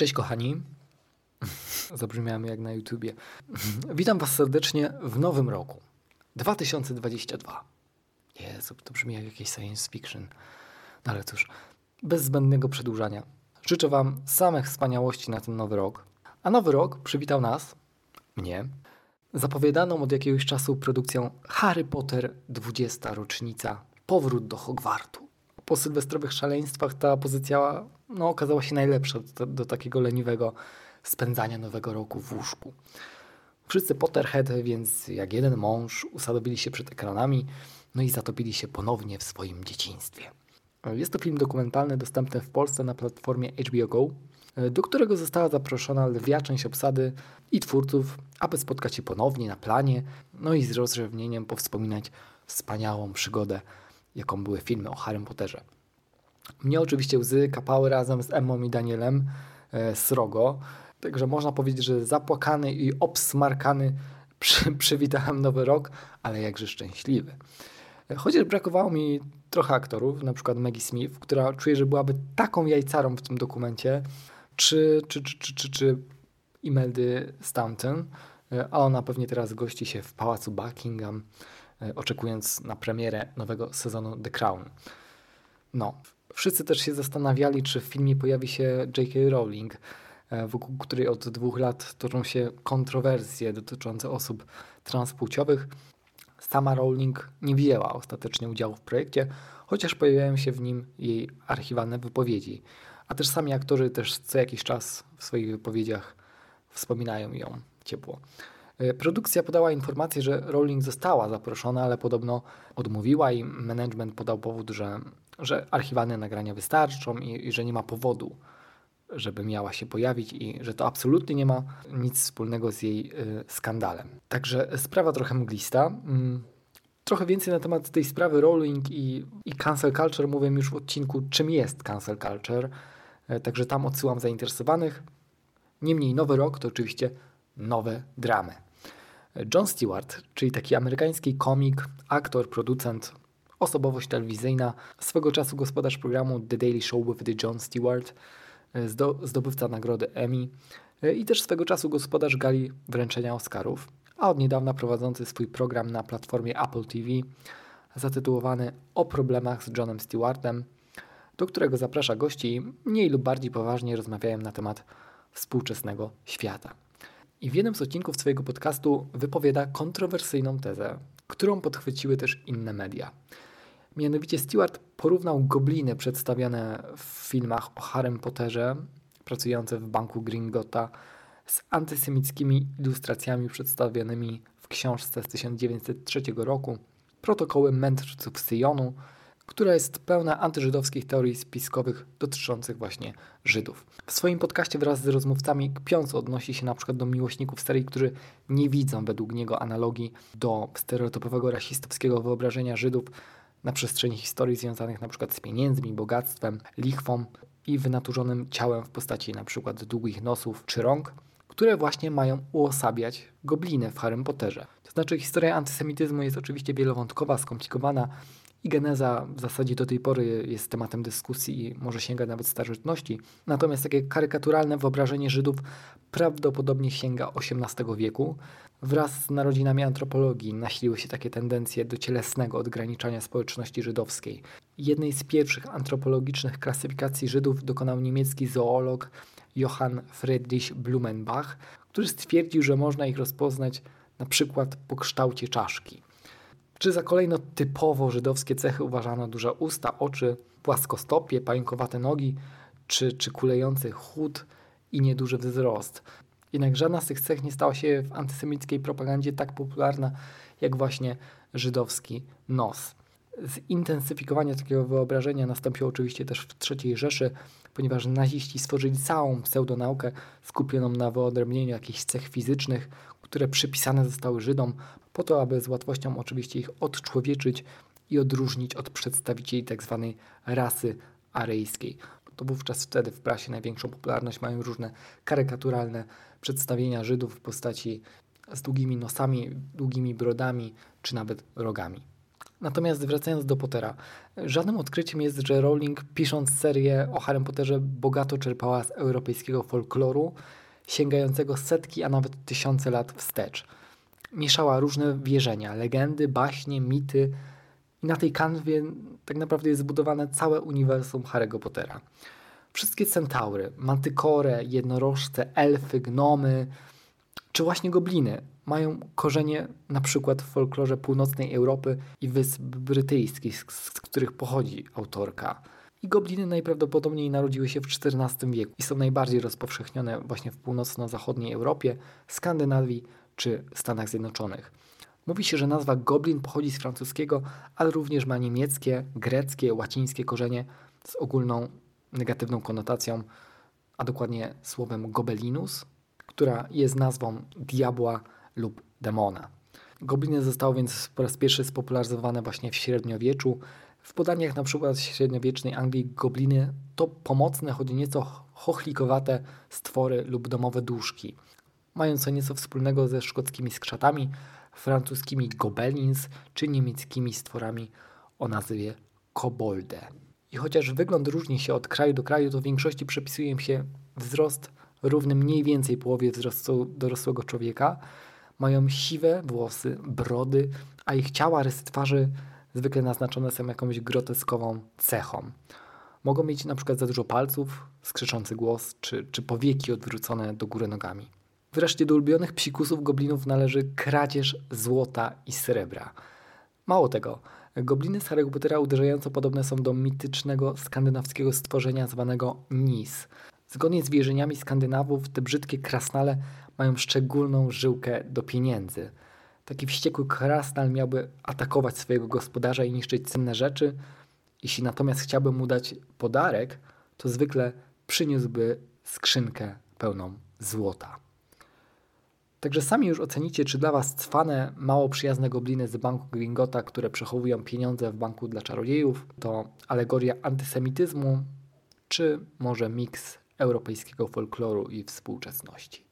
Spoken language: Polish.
Cześć kochani. Zabrzmiałem jak na YouTubie. Witam Was serdecznie w nowym roku. 2022. Jezu, to brzmi jak jakieś science fiction. No ale cóż, bez zbędnego przedłużania. Życzę Wam samych wspaniałości na ten nowy rok. A nowy rok przywitał nas, mnie, zapowiadaną od jakiegoś czasu produkcją Harry Potter 20. rocznica Powrót do Hogwartu. Po sylwestrowych szaleństwach ta pozycja no, okazała się najlepsza do, do takiego leniwego spędzania nowego roku w łóżku. Wszyscy Potterhead, więc jak jeden mąż, usadowili się przed ekranami, no i zatopili się ponownie w swoim dzieciństwie. Jest to film dokumentalny dostępny w Polsce na platformie HBO Go, do którego została zaproszona lwia część obsady i twórców, aby spotkać się ponownie na planie, no i z rozrzewnieniem powspominać wspaniałą przygodę, jaką były filmy o Harrym Potterze. Mnie oczywiście łzy kapały razem z Emmą i Danielem e, Srogo, także można powiedzieć, że zapłakany i obsmarkany przy, przywitałem nowy rok, ale jakże szczęśliwy. Chociaż brakowało mi trochę aktorów, na przykład Maggie Smith, która czuję, że byłaby taką jajcarą w tym dokumencie, czy, czy, czy, czy, czy, czy Imeldy Stanton, a ona pewnie teraz gości się w pałacu Buckingham, oczekując na premierę nowego sezonu The Crown. No, wszyscy też się zastanawiali, czy w filmie pojawi się J.K. Rowling, wokół której od dwóch lat toczą się kontrowersje dotyczące osób transpłciowych. Sama Rowling nie wzięła ostatecznie udziału w projekcie, chociaż pojawiają się w nim jej archiwalne wypowiedzi. A też sami aktorzy też co jakiś czas w swoich wypowiedziach wspominają ją ciepło. E, produkcja podała informację, że Rowling została zaproszona, ale podobno odmówiła i management podał powód, że, że archiwalne nagrania wystarczą i, i że nie ma powodu, żeby miała się pojawić i że to absolutnie nie ma nic wspólnego z jej y, skandalem. Także sprawa trochę mglista. Mm, trochę więcej na temat tej sprawy Rowling i, i cancel culture mówię już w odcinku czym jest cancel culture. Y, także tam odsyłam zainteresowanych. Niemniej nowy rok to oczywiście nowe dramy. John Stewart, czyli taki amerykański komik, aktor, producent, osobowość telewizyjna, swego czasu gospodarz programu The Daily Show with the John Stewart, zdobywca nagrody Emmy e, i też swego czasu gospodarz gali wręczenia Oscarów, a od niedawna prowadzący swój program na platformie Apple TV zatytułowany O problemach z Johnem Stewartem, do którego zaprasza gości i mniej lub bardziej poważnie rozmawiają na temat współczesnego świata. I w jednym z odcinków swojego podcastu wypowiada kontrowersyjną tezę, którą podchwyciły też inne media. Mianowicie Stewart porównał gobliny przedstawiane w filmach o Harrym Potterze, pracujące w banku Gringotta, z antysemickimi ilustracjami przedstawionymi w książce z 1903 roku Protokoły mędrców Syjonu, która jest pełna antyżydowskich teorii spiskowych dotyczących właśnie Żydów. W swoim podcaście wraz z rozmówcami kpiąc odnosi się na przykład do miłośników serii, którzy nie widzą według niego analogii do stereotypowego rasistowskiego wyobrażenia Żydów na przestrzeni historii związanych na przykład z pieniędzmi, bogactwem, lichwą i wynaturzonym ciałem w postaci na przykład długich nosów czy rąk, które właśnie mają uosabiać gobliny w Harrym Potterze. To znaczy historia antysemityzmu jest oczywiście wielowątkowa, skomplikowana i geneza w zasadzie do tej pory jest tematem dyskusji i może sięga nawet starożytności. Natomiast takie karykaturalne wyobrażenie Żydów prawdopodobnie sięga XVIII wieku. Wraz z narodzinami antropologii nasiliły się takie tendencje do cielesnego odgraniczania społeczności żydowskiej. Jednej z pierwszych antropologicznych klasyfikacji Żydów dokonał niemiecki zoolog Johann Friedrich Blumenbach, który stwierdził, że można ich rozpoznać na przykład po kształcie czaszki. Czy za kolejno typowo żydowskie cechy uważano duże usta, oczy, płaskostopie, pająkowate nogi, czy, czy kulejący chód i nieduży wzrost. Jednak żadna z tych cech nie stała się w antysemickiej propagandzie tak popularna jak właśnie żydowski nos. Zintensyfikowanie takiego wyobrażenia nastąpiło oczywiście też w III Rzeszy, ponieważ naziści stworzyli całą pseudonaukę skupioną na wyodrębnieniu jakichś cech fizycznych, które przypisane zostały Żydom, po to, aby z łatwością oczywiście ich odczłowieczyć i odróżnić od przedstawicieli tzw. Tak rasy aryjskiej. To wówczas wtedy w prasie największą popularność mają różne karykaturalne przedstawienia Żydów w postaci z długimi nosami, długimi brodami czy nawet rogami. Natomiast wracając do Pottera, żadnym odkryciem jest, że Rowling pisząc serię o Harry Potterze bogato czerpała z europejskiego folkloru, sięgającego setki, a nawet tysiące lat wstecz. Mieszała różne wierzenia, legendy, baśnie, mity i na tej kanwie tak naprawdę jest zbudowane całe uniwersum Harry'ego Pottera. Wszystkie centaury, mantycore, jednorożce, elfy, gnomy czy właśnie gobliny mają korzenie na przykład w folklorze północnej Europy i Wysp Brytyjskich, z których pochodzi autorka. I gobliny najprawdopodobniej narodziły się w XIV wieku i są najbardziej rozpowszechnione właśnie w północno-zachodniej Europie, Skandynawii czy Stanach Zjednoczonych. Mówi się, że nazwa goblin pochodzi z francuskiego, ale również ma niemieckie, greckie, łacińskie korzenie z ogólną negatywną konotacją, a dokładnie słowem gobelinus, która jest nazwą diabła lub demona. Gobliny zostały więc po raz pierwszy spopularyzowane właśnie w średniowieczu. W podaniach na przykład średniowiecznej Anglii gobliny to pomocne, choć nieco chochlikowate stwory lub domowe duszki. Mają co nieco wspólnego ze szkockimi skrzatami, francuskimi gobelins czy niemieckimi stworami o nazwie kobolde. I chociaż wygląd różni się od kraju do kraju, to w większości przypisuje im się wzrost równy mniej więcej połowie wzrostu dorosłego człowieka. Mają siwe włosy, brody, a ich ciała, rysy twarzy zwykle naznaczone są jakąś groteskową cechą. Mogą mieć na przykład za dużo palców, skrzyczący głos, czy, czy powieki odwrócone do góry nogami. Wreszcie do ulubionych psikusów goblinów należy kradzież złota i srebra. Mało tego, gobliny z Harry'ego Pottera uderzająco podobne są do mitycznego skandynawskiego stworzenia zwanego Nis. Zgodnie z wierzeniami Skandynawów te brzydkie krasnale mają szczególną żyłkę do pieniędzy. Taki wściekły krasnal miałby atakować swojego gospodarza i niszczyć cenne rzeczy. Jeśli natomiast chciałby mu dać podarek, to zwykle przyniósłby skrzynkę pełną złota. Także sami już ocenicie, czy dla Was cwane, mało przyjazne gobliny z banku Gringota, które przechowują pieniądze w banku dla czarodziejów, to alegoria antysemityzmu, czy może miks europejskiego folkloru i współczesności.